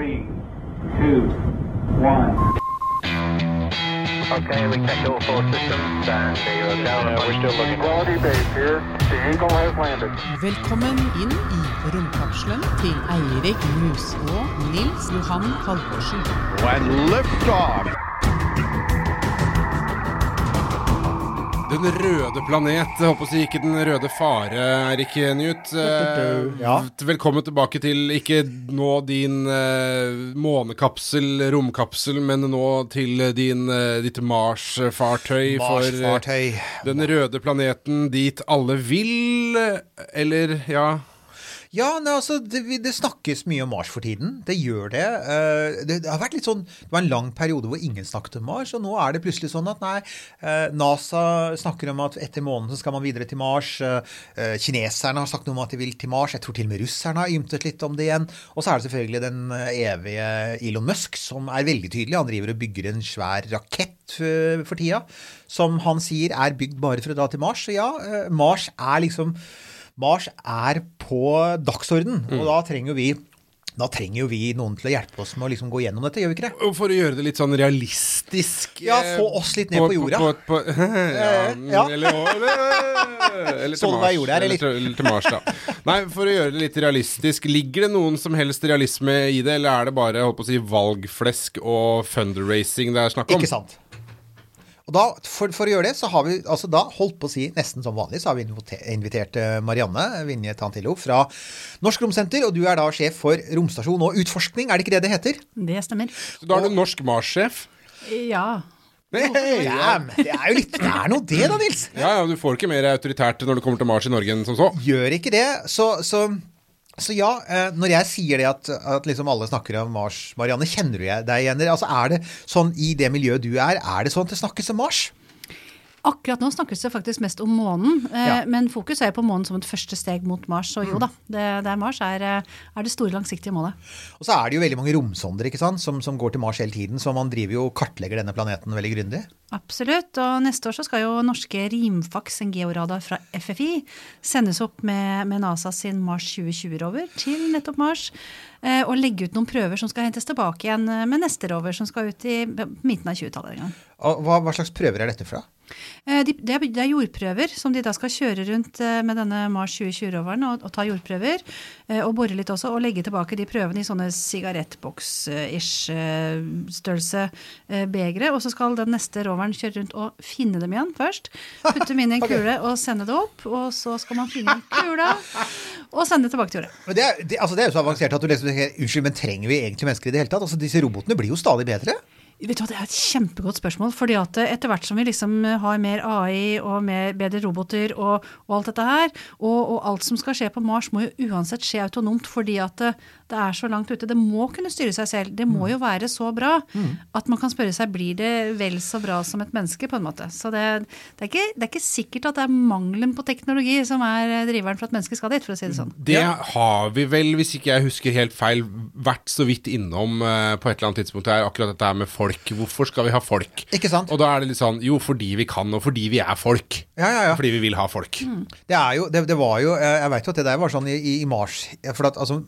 Three, two, one. Okay, we checked all four systems and zero. Yeah, we're still looking. Quality base here. The Eagle has landed. Velkommen inn i romkapselen til Eirik Mus og Nils Johan Halvorsen. Og lift liftoff. Den røde planet, jeg håper å ikke den røde fare, Erik Newt. Eh, Ja. Velkommen tilbake til ikke nå din eh, månekapsel, romkapsel, men nå til din, eh, ditt Mars-fartøy. For eh, Mars-fartøy. den røde planeten dit alle vil, eller ja Ja, nei, altså, det, det snakkes mye om Mars for tiden. Det gjør det. Eh, det. Det har vært litt sånn, det var en lang periode hvor ingen snakket om Mars, og nå er det plutselig sånn at nei, eh, NASA snakker om at etter måneden skal man videre til Mars. Eh, Kineserne har sagt noe om at de vil til Mars. Jeg tror til og med russerne har ymtet litt om det igjen. Og så er det selvfølgelig den evige Elon Musk, som er veldig tydelig. Han driver og bygger en svær rakett for tida, som han sier er bygd bare for å dra til Mars. Så ja, Mars er liksom Mars er på dagsorden, og da trenger vi da trenger jo vi noen til å hjelpe oss med å liksom gå gjennom dette, gjør vi ikke det? For å gjøre det litt sånn realistisk Ja, eh, få oss litt ned på jorda. På, på, ja, Ja. Eller, eller, eller til Mars. gjorde eller, eller til Mars, da. Nei, for å gjøre det litt realistisk, ligger det noen som helst realisme i det, eller er det bare holdt på å si, valgflesk og fundraising det er snakk om? Ikke sant? Og da, for, for å gjøre det, så har vi altså da holdt på å si nesten som vanlig, så har vi invitert eh, Marianne Vinje Tantillo fra Norsk Romsenter, og du er da sjef for romstasjon og utforskning, er det ikke det det heter? Det stemmer. Så da er du norsk Mars-sjef? Ja. Hey, men det er jo litt, det er noe det da, Nils. Ja, ja, du får ikke mer autoritært når du kommer til Mars i Norge enn som så. Gjør ikke det, så, så, så ja, eh, når jeg sier det at, at liksom alle snakker om Mars, Marianne, kjenner du deg igjen? Altså er det sånn i det miljøet du er, er det sånn at det snakkes om Mars? Akkurat nå snakkes det faktisk mest om månen, eh, Ja. men fokus er på månen som et første steg mot Mars. Og jo da, det, det er Mars er, eh, er det store, langsiktige målet. Og så er det jo veldig mange romsonder ikke sant, som, som går til Mars hele tiden, så man driver jo og kartlegger denne planeten veldig grundig. Absolutt. Og neste år så skal jo norske Rimfax, en georadar fra FFI, sendes opp med, med NASA sin Mars 2020-rover til nettopp Mars. eh, Og legge ut noen prøver som skal hentes tilbake igjen med neste rover, som skal ut i midten av 20-tallet en gang. Hva, hva slags prøver er dette fra? Eh, De, det, er, er jordprøver som de da skal kjøre rundt eh, med denne Mars 2020-roveren og, og ta jordprøver. eh, Og bore litt også, og legge tilbake de prøvene i sånne sigarettboks-ish størrelse eh, begre. Og så skal den neste roveren kjøre rundt og finne dem igjen først. Putte dem inn i en kule og sende det opp. Og så skal man finne kula og sende det tilbake til jorda. Men det, er, det, altså det er jo så avansert at du liksom tenker, Unnskyld, men trenger vi egentlig mennesker i det hele tatt? Altså Disse robotene blir jo stadig bedre. Vet du hva, Det er et kjempegodt spørsmål. fordi at Etter hvert som vi liksom har mer AI og mer, bedre roboter og, og alt dette her, og, og alt som skal skje på Mars må jo uansett skje autonomt fordi at det, det er så langt ute. Det må kunne styre seg selv. Det må jo være så bra at man kan spørre seg blir det vel så bra som et menneske. på en måte. Så det, det, er, ikke, det er ikke sikkert at det er mangelen på teknologi som er driveren for at mennesket skal dit, for å si det sånn. Det har vi vel, hvis ikke jeg husker helt feil, vært så vidt innom eh, på et eller annet tidspunkt. Det er akkurat dette her med folk. Hvorfor skal vi ha folk? Ikke sant? Og da er det litt sånn Jo, fordi vi kan, og fordi vi er folk. Ja, ja, ja. Fordi vi vil ha folk. Det er jo, det, det var jo, jeg veit jo at det der var sånn i, i i Mars. For at, altså,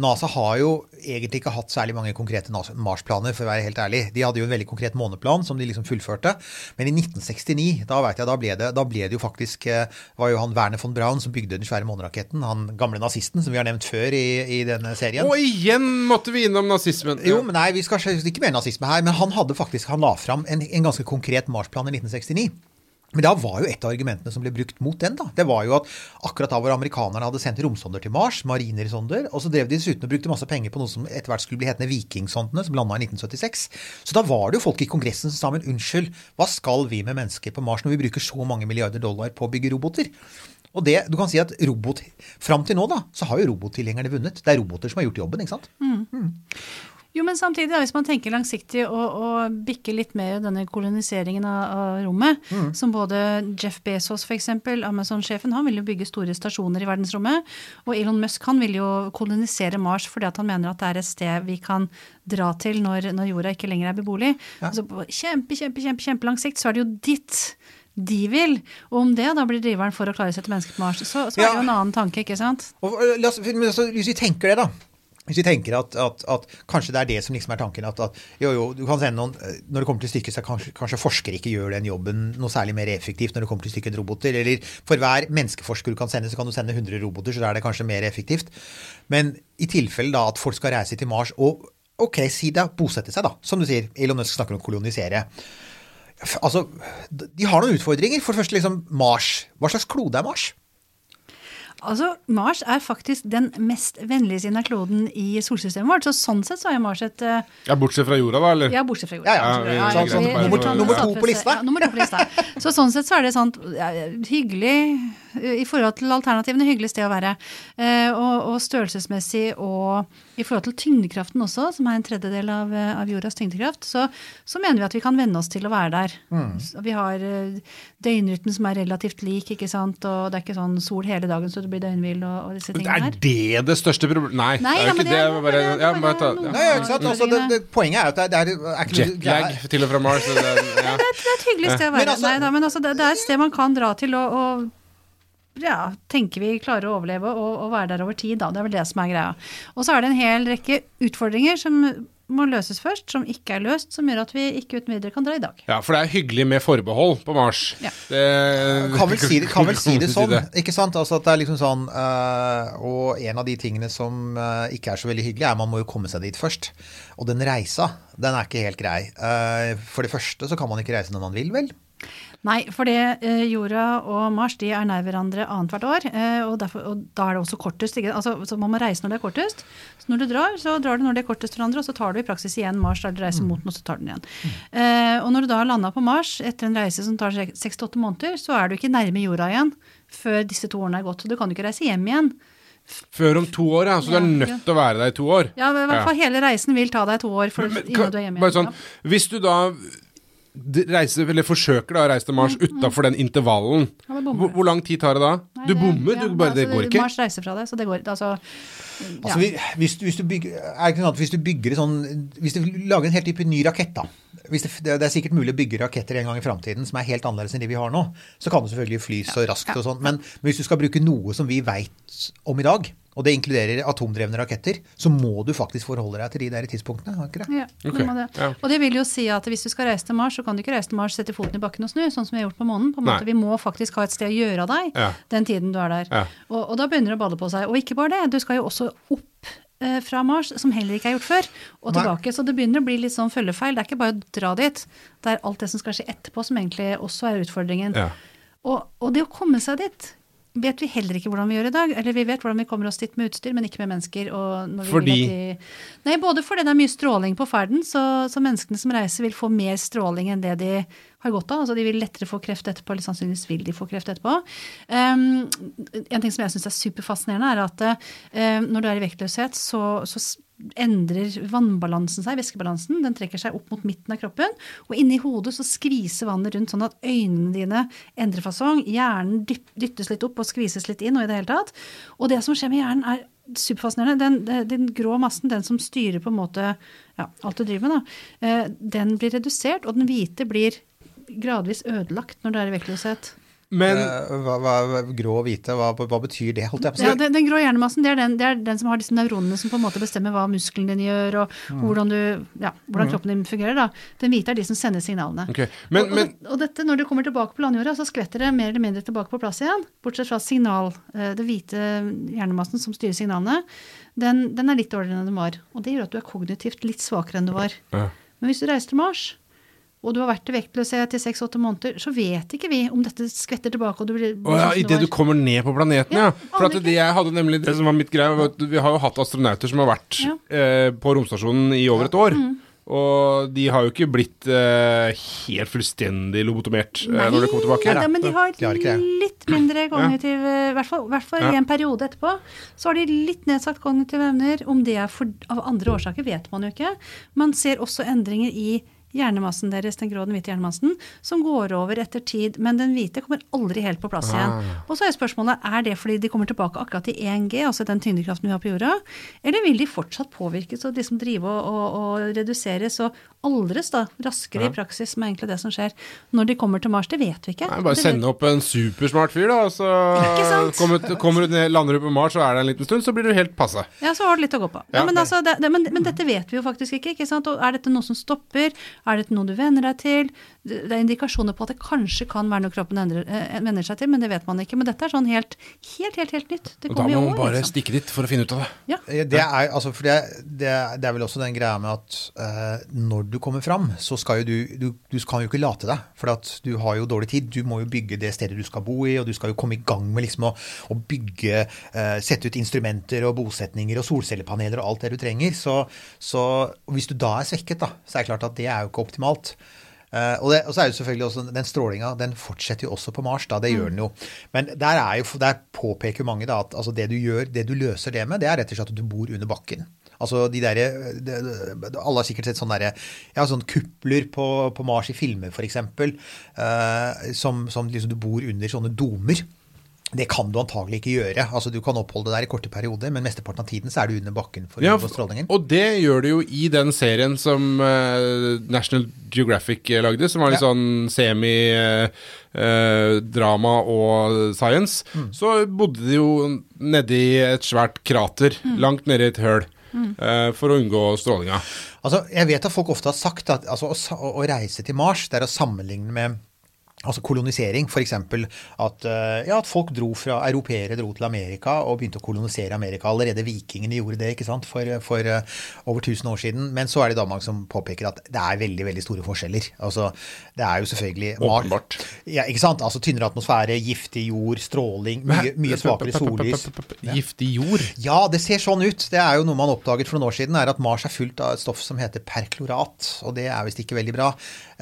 NASA har jo egentlig ikke hatt særlig mange konkrete Mars-planer, for å være helt ærlig. De hadde jo en veldig konkret måneplan som de liksom fullførte. Men i 1969, da vet jeg, da ble det, da ble det jo faktisk eh, var jo han Werner von Braun som bygde den svære måneraketten. Han gamle nazisten som vi har nevnt før i, i denne serien. Og igjen måtte vi innom nazismen. Jo, men nei, vi skal ikke mer nazisme her. Men han hadde faktisk, han la fram en, en ganske konkret Mars-plan i 1969. Men da var jo et av argumentene som ble brukt mot den, da, det var jo at akkurat da hvor amerikanerne hadde sendt romsonder til Mars, marinersonder, og så drev de dessuten og brukte masse penger på noe som etter hvert skulle bli hetende Vikingsondene, som landa i 1976. Så da var det jo folk i Kongressen som sa men unnskyld, hva skal vi med mennesker på Mars når vi bruker så mange milliarder dollar på å bygge roboter? Og det, du kan si at robot, Fram til nå da, så har jo robottilhengerne vunnet. Det er roboter som har gjort jobben. ikke sant? Jo, men samtidig, da, hvis man tenker langsiktig og, og bikker litt mer denne koloniseringen av, av rommet, som både Jeff Bezos, f.eks., Amazon-sjefen, han vil jo bygge store stasjoner i verdensrommet. Og Elon Musk han vil jo kolonisere Mars fordi at han mener at det er et sted vi kan dra til når, når jorda ikke lenger er beboelig. Altså, på kjempe, kjempe, kjempe, kjempelang sikt så er det jo ditt de vil. Og om det da blir driveren for å klare seg til mennesker på Mars, så, så er det Ja. jo en annen tanke, ikke sant? Og, la oss, altså, hvis vi tenker det, da. Hvis vi tenker at, at, at kanskje det er det som liksom er tanken, at, at jo, jo, du kan sende noen eh, Når det kommer til stykket, så kanskje, kanskje forskere ikke gjør den jobben noe særlig mer effektivt når det kommer til stykket roboter. Eller for hver menneskeforsker du kan sende, så kan du sende 100 roboter, så da er det kanskje mer effektivt. Men i tilfelle da at folk skal reise til Mars og ok, si det, bosette seg, da. Som du sier, Elon Musk snakker om kolonisere. Altså, de har noen utfordringer. For det første liksom Mars. Hva slags klode er Mars? Altså, Mars er faktisk den mest vennligsinna kloden i solsystemet vårt. Så sånn sett så er Mars et uh, Ja, bortsett fra jorda, da, eller? Ja, bortsett fra jorda. Ja, ja, Ja, sånn- sånn- nummer to- nummer to på lista. Ja, nummer to på lista. Så sånn sett så er det sånn ja, hyggelig eh, i forhold til alternativene, hyggelig sted å være. Uh, og, og størrelsesmessig og i forhold til tyngdekraften også, som er en tredjedel av, eh, av jordas tyngdekraft, så, så mener vi at vi kan venne oss til å være der. Mm. Vi har eh, døgnrytmen som er relativt lik, ikke sant, og det er ikke sånn sol hele dagen så du blir døgnhvil og, og disse tingene her. Er det det største problemet? Nei, Nei, det er jo ikke det. det er- det, bare, det er ja, bare ja. Nei, ikke sant? Altså, det, det, poenget er jo at det, er, er Jetlag til og fra Mars. Det, ja. Det er et hyggelig sted å Men være. altså- Nei, da, men altså, det, det er et sted man kan dra til og, og ja, tenker vi klarer å overleve og, og være der over tid. Da. Det er vel det som er greia. Og så er det en hel rekke utfordringer som må løses først, som ikke er løst, som gjør at vi ikke uten videre kan dra i dag. ja, for det er hyggelig med forbehold på Mars. Ja. Det, kan vel si det, kan vel si det sånn, ikke sant? Altså at det er liksom sånn øh, Og en av de tingene som øh, ikke er så veldig hyggelig, er man må jo komme seg dit først. Og den reisa, den er ikke helt grei. Uh, for det første så kan man ikke reise når man vil, vel? Nei, for det, eh, jorda og Mars de er nær hverandre annethvert år, eh, og, derfor, og da er det også kortest. Ikke? Altså, så man må reise når det er kortest. Så når du drar, så drar du når det er kortest for andre, og så tar du i praksis igjen Mars der du reiser mot den, og så tar du den igjen. Eh, og når du da har landa på Mars etter en reise som tar seks til åtte måneder, så er du ikke nærme jorda igjen før disse to årene er gått. Så du kan jo ikke reise hjem igjen. Før om to år, ja. Så du er nødt nødt ja. til å være der i to år. Ja, i hvert fall hele reisen vil ta deg to år for, Men, innan kan, du er hjemme igjen. sånn, hvis du da reiser, eller forsøker da å reise til Mars utafor den intervallen, Mm, Ja, hvor, hvor lang tid tar det da? Nei, du bommer, ja, du bare, det altså, går ikke. Mars reiser fra deg, så det går altså, Altså, ja. vi- hvis, hvis, du bygger, er ikke sånn at hvis du bygger sånn Hvis du lager en helt type ny rakett, da. Hvis det, det er sikkert mulig å bygge raketter en gang i framtiden som er helt annerledes enn de vi har nå. Så kan du selvfølgelig fly så raskt og sånn. Men, men hvis du skal bruke noe som vi veit om i dag, og det inkluderer atomdrevne raketter, så må du faktisk forholde deg til de der tidspunktene. Ikke det? Ja, Ok, det må det. ja. Og det vil jo si at hvis du skal reise til Mars, så kan du ikke reise til Mars, sette foten i bakken og snu, sånn som vi har gjort på månen. På en Nei. måte, vi må faktisk ha et sted å gjøre av deg Ja. den tiden du er der. Ja. Og, og da begynner det å balle på seg. Og ikke bare det, du skal jo også opp eh, fra Mars, som heller ikke er gjort før, og Nei. tilbake. Så det begynner å bli litt sånn følgefeil. Det er ikke bare å dra dit. Det er alt det som skal skje etterpå, som egentlig også er utfordringen. Ja. Og, og det å komme seg dit vet vi heller ikke hvordan vi gjør i dag. Eller vi vet hvordan vi kommer oss dit med utstyr, men ikke med mennesker. Og når vi Fordi? De, nei, både fordi det er mye stråling på ferden, så, så menneskene som reiser vil få mer stråling enn det de har godt av. Altså de vil lettere få kreft etterpå, eller sannsynligvis vil de få kreft etterpå. Um, en ting som jeg syns er superfascinerende, er at uh, når du er i vektløshet, så, så endrer vannbalansen seg, væskebalansen. Den trekker seg opp mot midten av kroppen. Og inni hodet så skviser vannet rundt sånn at øynene dine endrer fasong. Hjernen dyttes litt opp og skvises litt inn og i det hele tatt. Og det som skjer med hjernen er superfascinerende. Den, den, grå massen, den som styrer på en måte ja, alt du driver med, da, eh, den blir redusert, og den hvite blir gradvis ødelagt når du er i vektløshet. Men Eh, hva, hva, grå og hvite, hva, hva betyr det? Holdt jeg på å si? Ja, den, den grå hjernemassen det er, den, det er den som har disse nevronene som på en måte bestemmer hva muskelen din gjør, og Mm. hvordan, du, ja, hvordan kroppen din fungerer. Da. Den hvite er de som sender signalene. Okay. men- og, og, men- det- og dette, når du kommer tilbake på landjorda, så skvetter det mer eller mindre tilbake på plass igjen. Bortsett fra signal, eh, det hvite hjernemassen som styrer signalene. Den, den er litt dårligere enn den var. Og det gjør at du er kognitivt litt svakere enn du var. Ja. Men hvis du reiser til Mars, og du har vært i vektløshet i seks-åtte måneder, så vet ikke vi om dette skvetter tilbake. og du blir... Å ja, Idet du kommer ned på planeten, ja. Ja, For at det jeg hadde nemlig det som var mitt greie, var at vi har jo hatt astronauter som har vært Ja. eh, på romstasjonen i over et år. Og de har jo ikke blitt eh, helt fullstendig lobotomert eh, når de kommer tilbake. Nei, men de har De litt mindre kognitiv I hvert fall, hvert fall Ja. i en periode etterpå. Så har de litt nedsatt kognitive evner. Om det er for, av andre årsaker, vet man jo ikke. Man ser også endringer i hjernemassen deres, den grå og den hvite hjernemassen, som går over etter tid, men den hvite kommer aldri helt på plass igjen. Og så er spørsmålet er det fordi de kommer tilbake akkurat i 1G, altså den tyngdekraften vi har på jorda, eller vil de fortsatt påvirkes og liksom drive og, og, og reduseres og aldres da, raskere i praksis, som er egentlig det som skjer. Når de kommer til Mars, det vet vi ikke. Nei, bare sende opp en supersmart fyr, da, og så kommer, kommer du ned, lander du på Mars, og er der en liten stund, så blir du helt passe. Ja, så har du litt å gå på. Ja, Ja. men, altså, det, det, men, men dette vet vi jo faktisk ikke. ikke sant? Og er dette noe som stopper? Er dette noe du venner deg til? Det det er indikasjoner på at det kanskje kan være noe kroppen endrer, eh, venner seg til, men det vet man ikke. Men dette er sånn helt, helt, helt, helt nytt. Det Og da kommer i må man bare liksom. stikke dit for å finne ut av det. Ja. Eh, Det er, altså, for det, det, det er vel også den greia med at eh, når du kommer fram, så skal jo du, du Du kan jo ikke late deg, for at du har jo dårlig tid. Du må jo bygge det stedet du skal bo i, og du skal jo komme i gang med liksom å, å bygge eh, Sette ut instrumenter og bosetninger og solcellepaneler og alt det du trenger. Så, så hvis du da er svekket, da, så er det klart at det er jo ikke optimalt. Uh, og, det, og så er jo selvfølgelig også den strålinga den fortsetter jo også på Mars. da, Det gjør den jo. Men der, er jo, der påpeker mange da at altså det du gjør, det du løser det med, det er rett og slett at du bor under bakken. Altså de der, de, det, Alle har sikkert sett sånne, der, ja, sånne kupler på, på Mars i filmer, f.eks. Uh, som, som liksom du bor under sånne domer. Det kan du antagelig ikke gjøre. Altså Du kan oppholde deg der i korte perioder, men mesteparten av tiden så er du under bakken for å Ja, unngå strålingen. og det gjør du jo i den serien som uh, National Geographic lagde, som var litt Ja. sånn semi-drama og science. Mm. Så bodde de jo nedi et svært krater, langt nedi et høl, eh, for å unngå strålinga. Altså, jeg vet at folk ofte har sagt at altså, å, å reise til Mars, det er å sammenligne med Altså kolonisering, f.eks. At, eh, ja, at folk dro fra europeere dro til Amerika og begynte å kolonisere Amerika. Allerede vikingene gjorde det ikke sant, for, for eh, over 1000 år siden. Men så er det da mange som påpeker at det er veldig veldig store forskjeller. Altså, Det er jo selvfølgelig Åpenbart. Ja, ikke sant? Altså Tynnere atmosfære, giftig jord, stråling, mye, mye svakere sollys. Giftig jord. Ja, det ser sånn ut. Det er jo noe man oppdaget for noen år siden, er at Mars er fullt av et stoff som heter perklorat. Og det er visst ikke veldig bra.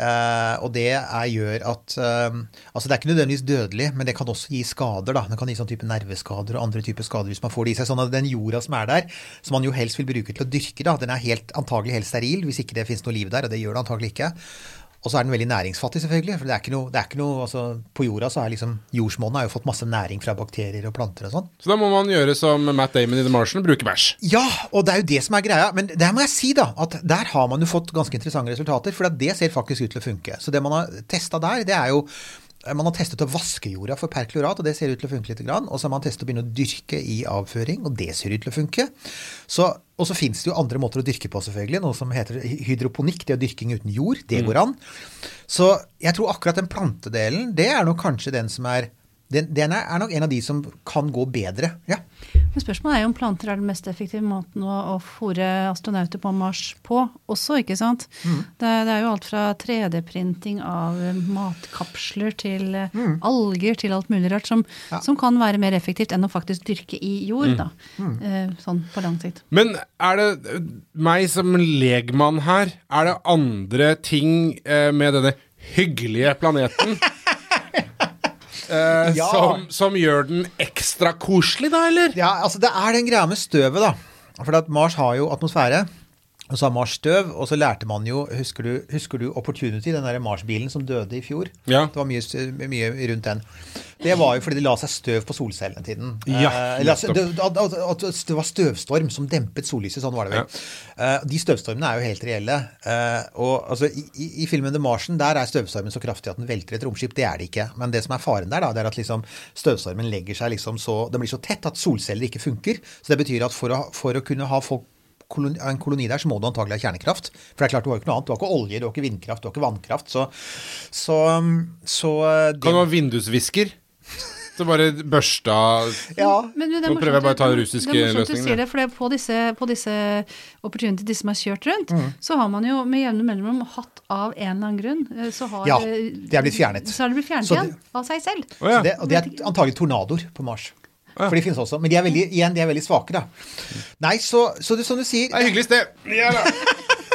Eh, og det er, gjør at eh, Altså det er ikke nødvendigvis dødelig, men det kan også gi skader. da. Det kan gi sånn type nerveskader og andre typer skader hvis man får det i seg. Sånn at den jorda som er der, som man jo helst vil bruke til å dyrke, da, den er helt, antagelig helt steril hvis ikke det finnes noe liv der, og det gjør det antagelig ikke. Og så er den veldig næringsfattig, selvfølgelig. For det er ikke noe, det er ikke noe altså, På jorda så er liksom Jordsmonnet har jo fått masse næring fra bakterier og planter og sånn. Så da må man gjøre som Matt Damon i The Martian, bruke bæsj. Ja, og det er jo det som er greia. Men der må jeg si da, at der har man jo fått ganske interessante resultater. For det ser faktisk ut til å funke. Så det man har testa der, det er jo man har testet å vaske jorda for perklorat, og det ser ut til å funke litt. Og så har man testet å begynne å dyrke i avføring, og det ser ut til å funke. Så, og så finnes det jo andre måter å dyrke på, selvfølgelig. Noe som heter hydroponikk, det er dyrking uten jord. Det går an. Så jeg tror akkurat den plantedelen, det er nok kanskje den som er den, den er, er nok en av de som kan gå bedre. ja. Men spørsmålet er jo om planter er den mest effektive måten å, å fòre astronauter på Mars på også, ikke sant? Mm. Det, det er jo alt fra 3D-printing av matkapsler til Mm. alger til alt mulig rart, som, som kan være mer effektivt enn å faktisk dyrke i jord, da. Mm. Eh, sånn på lang sikt. Men er det meg som legmann her, er det andre ting eh, med denne hyggelige planeten eh, Ja. som, som gjør den ekstra koselig, da, eller? Ja, altså det er den greia med støvet, da. For at Mars har jo atmosfære. Og så har Mars støv, og så lærte man jo Husker du, husker du Opportunity, den der Mars-bilen som døde i fjor? Ja. Det var mye, mye rundt den. Det var jo fordi det la seg støv på solcellene tiden. Ja, Eh, altså, nettopp. det, det var støvstorm som dempet sollyset. Sånn var det vel. Eh, de støvstormene er jo helt reelle. Eh, og altså, i, i, I filmen The Martian der er støvstormen så kraftig at den velter et romskip. Det er det ikke. Men det som er faren der, da, det er at liksom, støvstormen legger seg liksom så Den blir så tett at solceller ikke funker. Så det betyr at for å, for å kunne ha folk koloni, en koloni der, så må du antagelig ha kjernekraft. For det er klart, du har jo ikke noe annet. Du har ikke olje, du har ikke vindkraft, du har ikke vannkraft. Så, så, så eh, det, Kan du ha vindusvisker? Så bare børsta Ja. Men det er Nå prøver jeg bare å ta den russiske det er morsomt du løsningen, sier det, for det på disse, på disse opportunity, de som har kjørt rundt, Mm. så har man jo med jevne mellomrom hatt av en eller annen grunn eh, så har Ja, eh, det er blitt fjernet. Så har det blitt fjernet Så igjen det- av seg selv. Oh, ja. Så det, og det er antagelig tornadoer på Mars. For de finnes også. Men de er veldig, igjen, de er veldig svake, da. Nei, så, så det, som du sier Det er hyggelig sted. Ja da.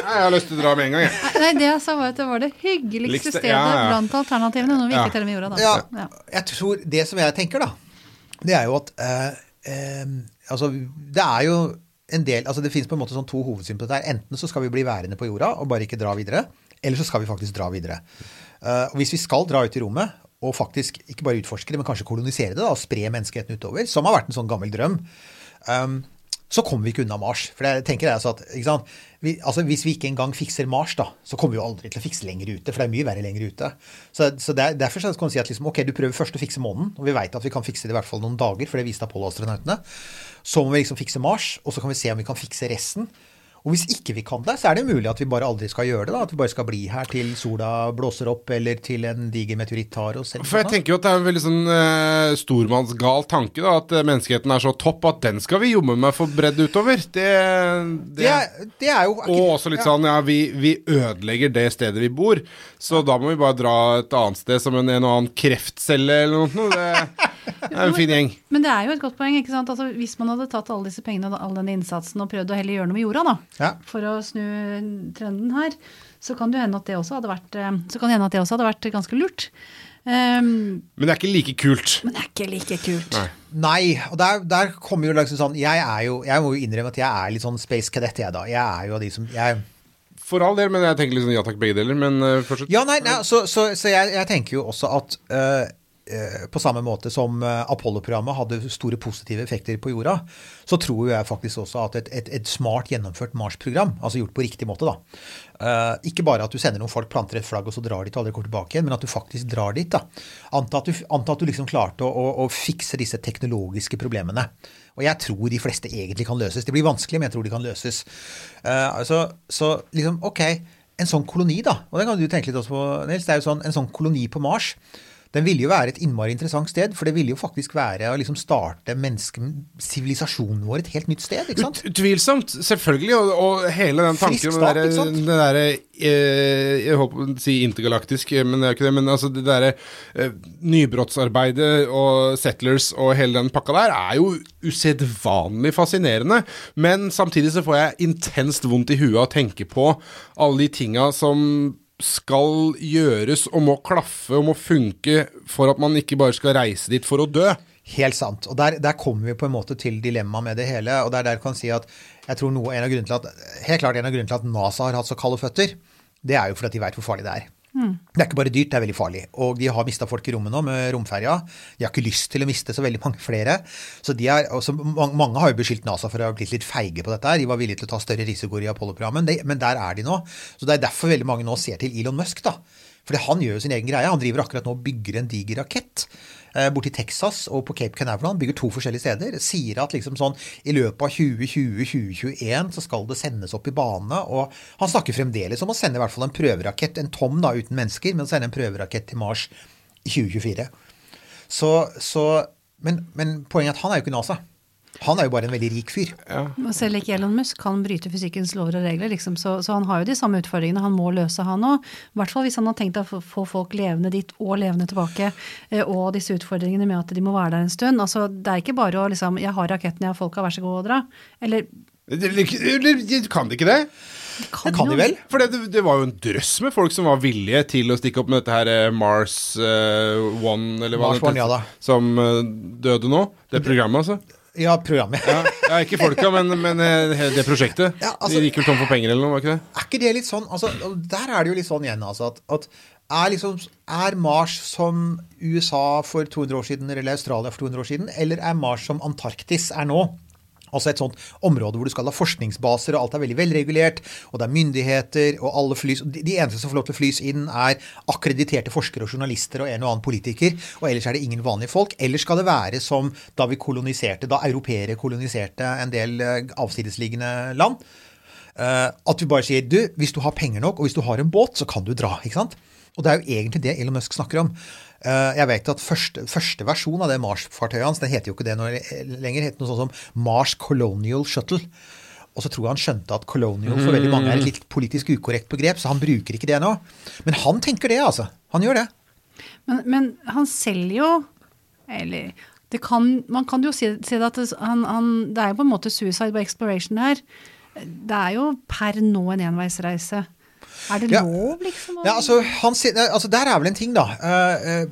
Nei, Jeg har lyst til å dra med en gang, jeg. Nei, det jeg sa var at det var det hyggeligste stedet ja, ja. blant alternativene. Noe vi Ja. ikke teller med jorda, da. Jeg tror Det som jeg tenker, da, det er jo at eh, eh, Altså, det er jo en del altså Det finnes på en måte sånn to hovedsyn på dette. her. Enten så skal vi bli værende på jorda og bare ikke dra videre. eller så skal vi faktisk dra videre. Uh, og hvis vi skal dra ut i rommet, og faktisk ikke bare utforske det, men kanskje kolonisere det, da, og spre menneskeheten utover, som har vært en sånn gammel drøm, um, så kommer vi ikke unna Mars. For jeg tenker altså at? Vi, altså Hvis vi ikke engang fikser Mars, da, så kommer vi jo aldri til å fikse lenger ute. For det er mye verre lenger ute. Så, så der, Derfor så kan du si at liksom, ok, du prøver først å fikse månen, og vi vet at vi kan fikse det i hvert fall noen dager, for det viste Apollo-astronautene. Så må vi liksom fikse Mars, og så kan vi se om vi kan fikse resten. Og hvis ikke vi kan det, så er det mulig at vi bare aldri skal gjøre det. da, At vi bare skal bli her til sola blåser opp, eller til en diger meteoritt tar oss. For jeg tenker jo at det er en veldig sånn uh, stormannsgal tanke, da. At eh, menneskeheten er så topp at den skal vi jommen med få bredd utover. Det, det, det, er, det er jo Og også litt sånn, ja, vi, vi ødelegger det stedet vi bor, så da må vi bare dra et annet sted som en, en og annen kreftcelle eller noe. Det, det er en fin gjeng. Men det er jo et godt poeng. ikke sant? Altså, hvis man hadde tatt alle disse pengene og all denne innsatsen og prøvd å heller gjøre noe med jorda, da, Ja. for å snu trenden her, så kan det hende at det også hadde vært, eh, så kan det hende at det også hadde vært ganske lurt. Um, Men det er ikke like kult. men det er ikke like kult. Nei. Nei, og der, der kommer jo liksom sånn Jeg er jo, jeg må jo innrømme at jeg er litt sånn space cadet, jeg da. Jeg er jo av de som jeg, For all del, men jeg tenker liksom ja takk, begge deler. Men uh, fortsett. Ja, nei, nei så, så, så jeg, jeg tenker jo også at øh, på samme måte som øh, Apollo-programmet hadde store positive effekter på jorda, så tror jeg faktisk også at et, et, et smart gjennomført Mars-program, altså gjort på riktig måte, da uh, Ikke bare at du sender noen folk, planter et flagg og så drar dit og aldri kommer tilbake igjen, men at du faktisk drar dit. da. Anta at du, anta at du liksom klarte å, å, å fikse disse teknologiske problemene. Og jeg tror de fleste egentlig kan løses. Det blir vanskelig, men jeg tror de kan løses. Uh, altså, så liksom, ok, en sånn koloni, da, og det kan du tenke litt også på, Nils, det er jo sånn, en sånn koloni på Mars. Den ville jo være et innmari interessant sted, for det ville jo faktisk være å liksom starte sivilisasjonen vår et helt nytt sted. ikke sant? Utvilsomt, selvfølgelig. Og, og hele den tanken start, det ikke sant? det derre eh, Jeg håper å si intergalaktisk, eh, men det er jo ikke det. Men altså det derre eh, nybrottsarbeidet og Settlers og hele den pakka der er jo usedvanlig fascinerende. Men samtidig så får jeg intenst vondt i huet av å tenke på alle de tinga som skal gjøres og må klaffe og må funke for at man ikke bare skal reise dit for å dø. Helt sant. Og der, der kommer vi på en måte til dilemmaet med det hele. Og det er der kan si at jeg tror noe, en av grunnene til at, helt klart en av grunnene til at NASA har hatt så kalde føtter, det er jo fordi de vet hvor farlig det er. Det er ikke bare dyrt, det er veldig farlig. Og de har mista folk i rommet nå med romferja. De har ikke lyst til å miste så veldig mange flere. Så er, også, mange, mange har jo beskyldt NASA for å ha blitt litt feige på dette. her. De var villige til å ta større risikoer i Apollo-programmet, men der er de nå. Så det er derfor veldig mange nå ser til Elon Musk, da. Fordi han gjør jo sin egen greie. Han driver akkurat nå og bygger en diger rakett eh, borti Texas og på Cape Canaveral. Bygger to forskjellige steder. Sier at liksom sånn i løpet av 2020-2021 så skal det sendes opp i bane. Og han snakker fremdeles om å sende i hvert fall en prøverakett, en Tom da uten mennesker, men sende en prøverakett til Mars i 2024. Så, så men, men poenget er at han er jo ikke NASA. Han er jo bare en veldig rik fyr. Ja. Selv ikke Elon Musk kan bryte fysikkens lover og regler, liksom. så, så han har jo de samme utfordringene han må løse, han òg. I hvert fall hvis han har tenkt å få- folk levende dit og levende tilbake. eh, Og disse utfordringene med at de må være der en stund. Altså, Det er ikke bare å liksom Jeg har raketten, jeg har folka, vær så god og dra. Eller kan de ikke det? kan, Det kan de vel? For det, det var jo en drøss med folk som var villige til å stikke opp med dette her eh, Mars uh, One, eller hva Mars det heter, ja som uh, døde nå. Det programmet, altså. Ja, programmet. Ja, ja ikke folka, men, men eh, det prosjektet. Ja, altså- De gikk vel tom for penger eller noe, var ikke det? Er ikke det litt sånn altså, Der er det jo litt sånn igjen, altså, at, at er, liksom, er Mars som USA for 200 år siden, eller Australia for 200 år siden, eller er Mars som Antarktis er nå? Altså et sånt område hvor du skal ha forskningsbaser, og alt er veldig velregulert, og det er myndigheter, og alle flys De eneste som får lov til å flys inn, er akkrediterte forskere og journalister og en og annen politiker, og ellers er det ingen vanlige folk. Eller skal det være som da vi koloniserte, da europeere koloniserte en del eh, avsidesliggende land? Eh, at vi bare sier du, hvis du har penger nok, og hvis du har en båt, så kan du dra. ikke sant? Og det er jo egentlig det Elon Musk snakker om. Eh, jeg vet at første, første versjon av det Mars-fartøyet hans, den heter jo ikke det noe lenger, heter noe sånt som Mars Colonial Shuttle. Og så tror jeg han skjønte at colonial for veldig mange er et litt politisk ukorrekt begrep, så han bruker ikke det nå. Men han tenker det, altså. Han gjør det. Men, men han selger jo Eller det kan, man kan jo si, si det at det, han, han, det er jo på en måte suicide by exploration her. Det er jo per nå en enveisreise. Er det Ja. lov, liksom? Ja, altså, han, altså Der er vel en ting, da. Eh, eh,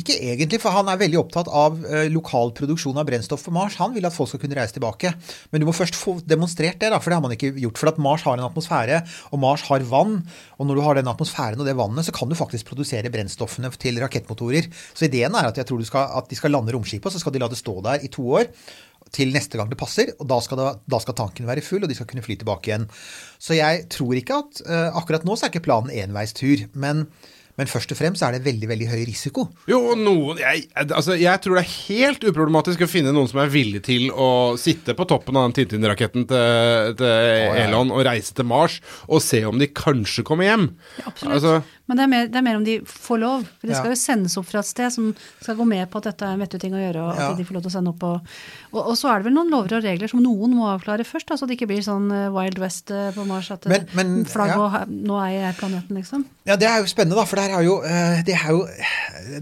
ikke egentlig, for han er veldig opptatt av eh, lokal produksjon av brennstoff på Mars. Han vil at folk skal kunne reise tilbake. Men du må først få demonstrert det, da, for det har man ikke gjort. For at Mars har en atmosfære, og Mars har vann. Og når du har den atmosfæren og det vannet, så kan du faktisk produsere brennstoffene til rakettmotorer. Så ideen er at jeg tror du skal, at de skal lande romskipet, og så skal de la det stå der i to år. Til neste gang det passer, og da skal, det, da skal tanken være full, og de skal kunne fly tilbake igjen. Så jeg tror ikke at uh, Akkurat nå så er ikke planen enveistur, men, men først og fremst er det veldig veldig høy risiko. Jo, noen jeg, altså, jeg tror det er helt uproblematisk å finne noen som er villig til å sitte på toppen av den Tintin-raketten til, til Elon og reise til Mars og se om de kanskje kommer hjem. Ja, Absolutt. Altså, Men det er, mer, det er mer om de får lov. For det skal Ja. jo sendes opp fra et sted som skal gå med på at dette er en vettug ting å gjøre, og Ja. at de får lov til å sende opp. Og, og, og så er det vel noen lover og regler som noen må avklare først, da, så det ikke blir sånn eh, Wild West eh, på Mars at Men- eh, men- flagg ja. og nå eier jeg planeten, liksom. Ja, det er jo spennende, da, for det er jo Det er jo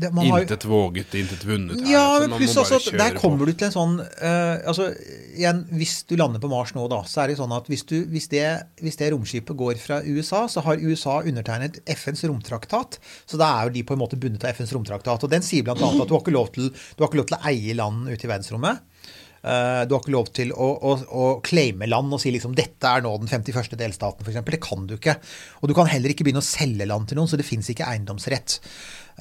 det, man har intet våget, intet vunnet. her, Ja, altså, men pluss også der på. kommer du til en sånn uh, altså igjen, Hvis du lander på Mars nå, da, så er det sånn at hvis, du, hvis, det, hvis det romskipet går fra USA, så har USA undertegnet FNs romtraktat. Så da er jo de på en måte bundet av FNs romtraktat. Og den sier bl.a. at du har ikke lov til, du har ikke lov til å eie land ute i verdensrommet. Eh, du har ikke lov til å, å, å claime land og si liksom 'dette er nå den 51. delstaten', f.eks. Det kan du ikke. Og du kan heller ikke begynne å selge land til noen, så det fins ikke eiendomsrett.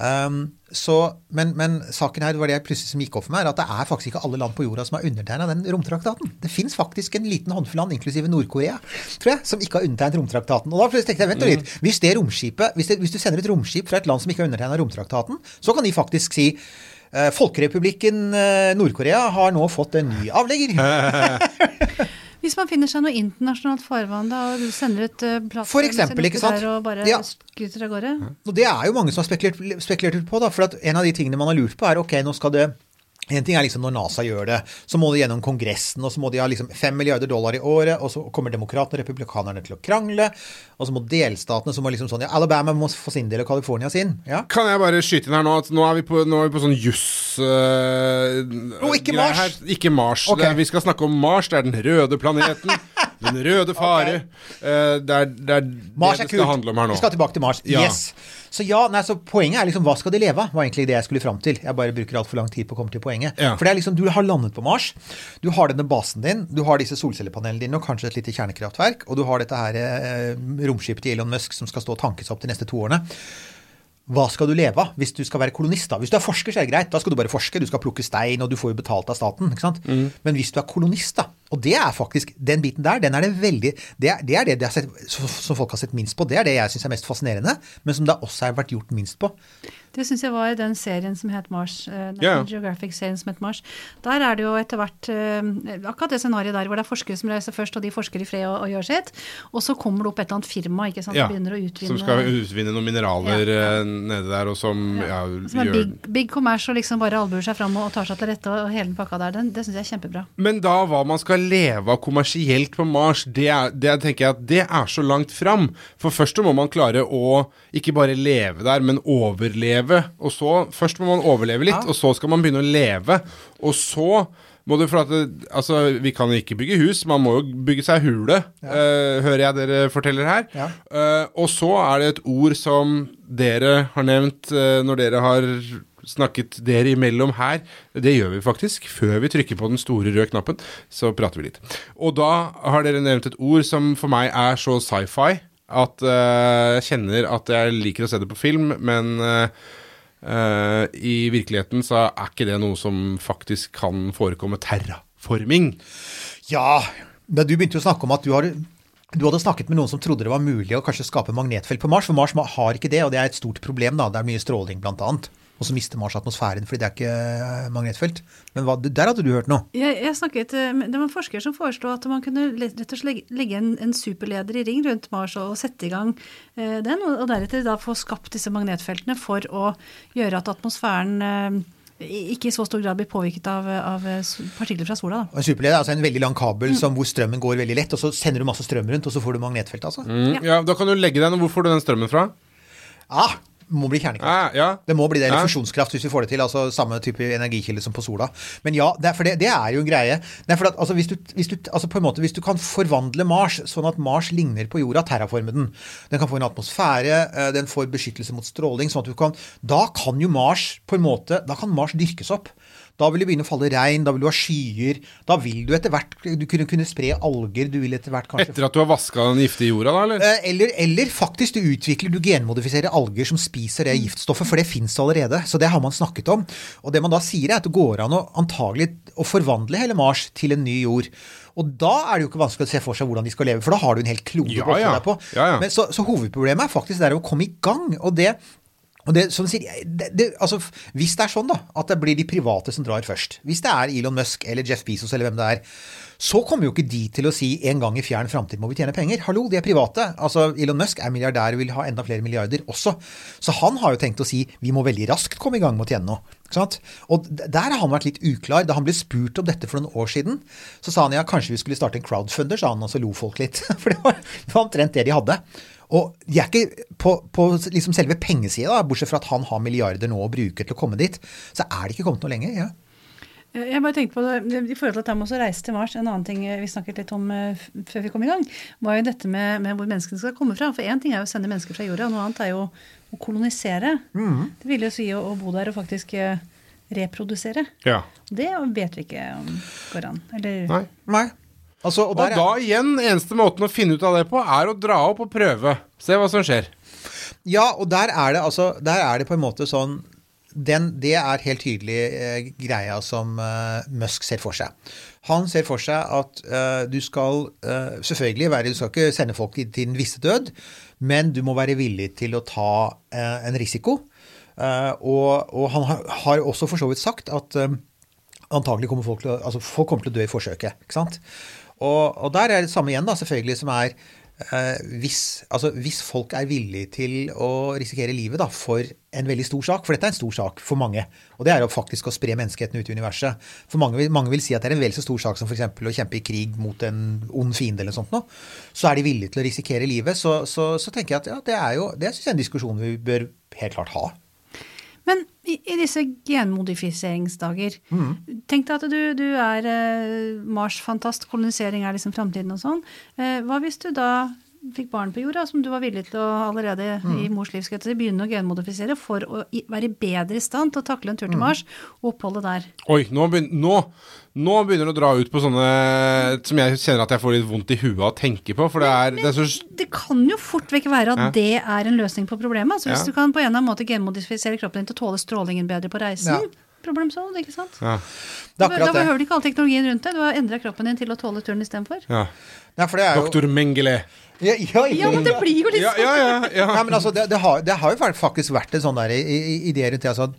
Um, så, men, men saken her var det jeg plutselig som gikk opp for meg, er at det er faktisk ikke alle land på jorda som har undertegna den romtraktaten. Det fins faktisk en liten håndfull land, inklusive Nord-Korea, tror jeg, som ikke har undertegnet romtraktaten. Og da plutselig tenkte jeg, vent litt, hvis det romskipet, hvis, det, hvis du sender et romskip fra et land som ikke har undertegna romtraktaten, så kan de faktisk si eh, Folkerepublikken eh, Nord-Korea har nå fått en ny avlegger. Hvis man finner seg noe internasjonalt farvann da, og sender ut plass For eksempel, ikke sant? og bare Ja. av gårde. Og det er jo mange som har spekulert, spekulert på, da, for at en av de tingene man har lurt på, er ok, nå skal det en ting er liksom når NASA gjør det, så må det gjennom Kongressen, og så må de ha liksom 5 milliarder dollar i året, og så kommer demokratene og republikanerne til å krangle, og så må delstatene som må liksom sånn ja, Alabama må få sin del og California sin. Ja. Kan jeg bare skyte inn her nå at nå er vi på, er vi på sånn juss uh, Å, ikke Mars! Ikke Mars. Okay. Er, vi skal snakke om Mars. Det er den røde planeten. Den røde fare. Eh, det er det, er det det skal handle om her nå. Vi skal tilbake til Mars. Ja. Yes. Så ja, nei, så poenget er liksom hva skal de leve av? var egentlig det jeg skulle fram til. Jeg bare bruker altfor lang tid på å komme til poenget. Ja. For det er liksom, du har landet på Mars. Du har denne basen din, du har disse solcellepanelene dine og kanskje et lite kjernekraftverk, og du har dette her eh, romskipet til Elon Musk som skal stå og tankes opp de neste to årene. Hva skal du leve av hvis du skal være kolonist? da? Hvis du er forsker, så er det greit. Da skal du bare forske. Du skal plukke stein, og du får jo betalt av staten. ikke sant? Mm. Men hvis du er kolonist, da, og det er faktisk den biten der, den er det veldig Det er det, er det de sett, som som folk har sett minst på. Det er det jeg syns er mest fascinerende, men som det også har vært gjort minst på. Det syns jeg var i den serien som het Mars. Uh, yeah. Geographic-serien som het Mars. Der er det jo etter hvert uh, akkurat det scenarioet der hvor det er forskere som reiser først, og de forsker i fred og, og gjør sitt. Og så kommer det opp et eller annet firma ikke sant, Ja, som begynner å utvinne som skal utvinne noen mineraler Ja. eh, nede der, og som ja, som er gjør big, big commerce og liksom bare albuer seg fram og tar seg til rette og hele den pakka der. Den, det syns jeg er kjempebra. Men da hva man skal leve av kommersielt på Mars, det, er, det tenker jeg at det er så langt fram. For først må man klare å ikke bare leve der, men overleve. Og så, Først må man overleve litt, Ja. og så skal man begynne å leve. Og så må du, for at altså, Vi kan ikke bygge hus, man må jo bygge seg hule, eh, hører jeg dere forteller her. Ja. Uh, og så er det et ord som dere har nevnt uh, når dere har snakket dere imellom her. Det gjør vi faktisk. Før vi trykker på den store røde knappen, så prater vi litt. Og da har dere nevnt et ord som for meg er så sci-fi at eh, jeg kjenner at jeg liker å se det på film, men eh, i virkeligheten så er ikke det noe som faktisk kan forekomme. Terraforming. Ja, men du begynte jo å snakke om at du har du hadde snakket med noen som trodde det var mulig å kanskje skape magnetfelt på Mars, for Mars har ikke det, og det er et stort problem. da, Det er mye stråling, blant annet. Og så mister Mars atmosfæren fordi det er ikke eh, magnetfelt. Men hva, der hadde du hørt noe? Jeg, jeg snakket, eh, Det var en forsker som foreslo at man kunne rett og slett legge- en, en superleder i ring rundt Mars og, og sette i gang eh, den, og, og deretter da få skapt disse magnetfeltene for å gjøre at atmosfæren eh, ikke i så stor grad blir påvirket av, av eh, partikler fra sola. da. En superleder er altså en veldig lang kabel som, hvor strømmen går veldig lett, og så sender du masse strøm rundt, og så får du magnetfelt, altså. Mm, ja, Da kan du legge den. Hvor får du den strømmen fra? Ah, må bli kjernekraft. Ja, ja. Det må bli det, eller fusjonskraft hvis vi får det til. altså Samme type energikilde som på sola. Men ja, det er, for det, det er jo en greie. Det er for at, altså, hvis, du, hvis, du, altså, på en måte, hvis du kan forvandle Mars sånn at Mars ligner på jorda, terraforme den Den kan få en atmosfære, eh, den får beskyttelse mot stråling. sånn at du kan, Da kan jo Mars på en måte, da kan Mars dyrkes opp. Da vil det begynne å falle regn, da vil du ha skyer. Da vil du etter hvert du kunne, kunne spre alger. Du vil etter hvert kanskje Etter at du har vaska den giftige jorda, da, eller? Eh, Eller, eller faktisk du utvikler, du genmodifiserer alger som spiser det giftstoffet, for det fins allerede. Så det har man snakket om. Og det man da sier, er at det går an å antagelig å forvandle hele Mars til en ny jord. Og da er det jo ikke vanskelig å se for seg hvordan de skal leve, for da har du en hel klode Ja, å ja. deg på. Ja, ja. Men så, så hovedproblemet er faktisk det å komme i gang. Og det og det, som sier, det, det, altså, Hvis det er sånn da, at det blir de private som drar først, hvis det er Elon Musk eller Jeff Bezos eller hvem det er, så kommer jo ikke de til å si en gang i fjern framtid må vi tjene penger. Hallo, de er private. Altså, Elon Musk er milliardær og vil ha enda flere milliarder også. Så han har jo tenkt å si vi må veldig raskt komme i gang med å tjene noe. Og der har han vært litt uklar. Da han ble spurt om dette for noen år siden, så sa han ja, kanskje vi skulle starte en crowdfunder, sa han, og så lo folk litt. For det var, det var omtrent det de hadde. Og de er ikke på, på liksom selve pengesida, bortsett fra at han har milliarder nå å bruke til å komme dit, så er det ikke kommet noe lenger. Ja. Jeg bare tenkte på det, I forhold til at de også reise til Mars, en annen ting vi snakket litt om eh, før vi kom i gang, var jo dette med, med hvor menneskene skal komme fra. For én ting er jo å sende mennesker fra jorda, noe annet er jo å kolonisere. Det vil jo si å, å bo der og faktisk eh, reprodusere. Ja. Det vet vi ikke om går an. Eller Nei. Nei. Altså, og Og er- da igjen, eneste måten å finne ut av det på, er å dra opp og prøve. Se hva som skjer. Ja, og der er det altså Der er det på en måte sånn den, Det er helt tydelig eh, greia som eh, Musk ser for seg. Han ser for seg at eh, du skal eh, selvfølgelig være Du skal ikke sende folk til den visse død, men du må være villig til å ta eh, en risiko. Eh, og, og han har, har også for så vidt sagt at antagelig kommer folk til altså folk kommer til å dø i forsøket. ikke sant? Og, og der er det samme igjen, da, selvfølgelig, som er hvis, altså, hvis folk er villige til å risikere livet da, for en veldig stor sak, for dette er en stor sak for mange, og det er jo faktisk å spre menneskeheten ut i universet. For mange, mange vil si at det er en vel så stor sak som f.eks. å kjempe i krig mot en ond fiende eller noe sånt. Nå. Så er de villige til å risikere livet. Så, så, så tenker jeg at ja, det er jo det syns jeg er en diskusjon vi bør helt klart ha. Men i, i disse genmodifiseringsdager, tenk deg at du, du er eh, Mars-fantast, kolonisering er liksom framtiden og sånn. Eh, hva hvis du da fikk barn på jorda, som du var villig til å allerede i mors liv skal jeg si, begynne å genmodifisere for å være bedre i stand til å takle en tur til Mars og oppholdet der? Oi, nå, begyn nå, nå begynner det å dra ut på sånne som jeg kjenner at jeg får litt vondt i huet av å tenke på. For det er, det er så Det kan jo fort vekk være at Ja. det er en løsning på problemet. Altså Hvis Ja. du kan på en eller annen måte genmodifisere kroppen din til å tåle strålingen bedre på reisen. Ja. Problem solved, ikke sant? ja, Det er Da behøver du ikke all teknologien rundt deg. Du har endra kroppen din til å tåle turen istedenfor. ja. Ja, jo Doktor Mengele. Ja, ja, Ja, men det blir jo litt Ja, sånn. ja, ja. ja. Nei, men altså, det, det, har, det har jo faktisk vært en sånn der i- i- idé rundt det. Altså,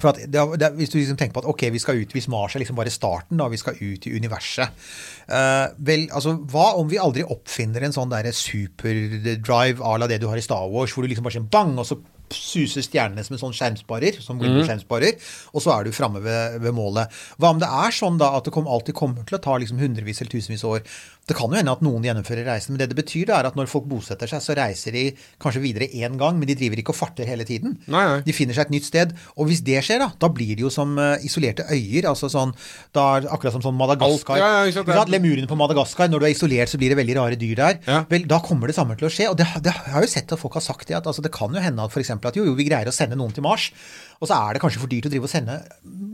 for at det, det, hvis du liksom tenker på at ok, vi skal ut, hvis Mars er liksom bare starten, da, vi skal ut i universet. uh, vel, altså, hva om vi aldri oppfinner en sånn derre superdrive à la det du har i Star Wars, hvor du liksom bare sier bang, og så suser stjernene som en sånn skjermsparer, som skjermsparer, og så er du framme ved, ved målet. Hva om det er sånn da at det kom, alltid kommer til å ta liksom hundrevis eller tusenvis av år? Det kan jo hende at noen gjennomfører reisen, men det det betyr da er at når folk bosetter seg, så reiser de kanskje videre én gang, men de driver ikke og farter hele tiden. Nei, nei. De finner seg et nytt sted. Og hvis det skjer, da, da blir det jo som eh, isolerte øyer. altså sånn, da er Akkurat som sånn Madagaskar. Ja, ja, er- Lemurene på Madagaskar. Når du er isolert, så blir det veldig rare dyr der. Ja. Vel, Da kommer det samme til å skje. Og det, det jeg har jo sett at folk har sagt det, at altså, det kan jo hende at for eksempel at jo, jo, vi greier å sende noen til Mars, og så er det kanskje for dyrt å drive og sende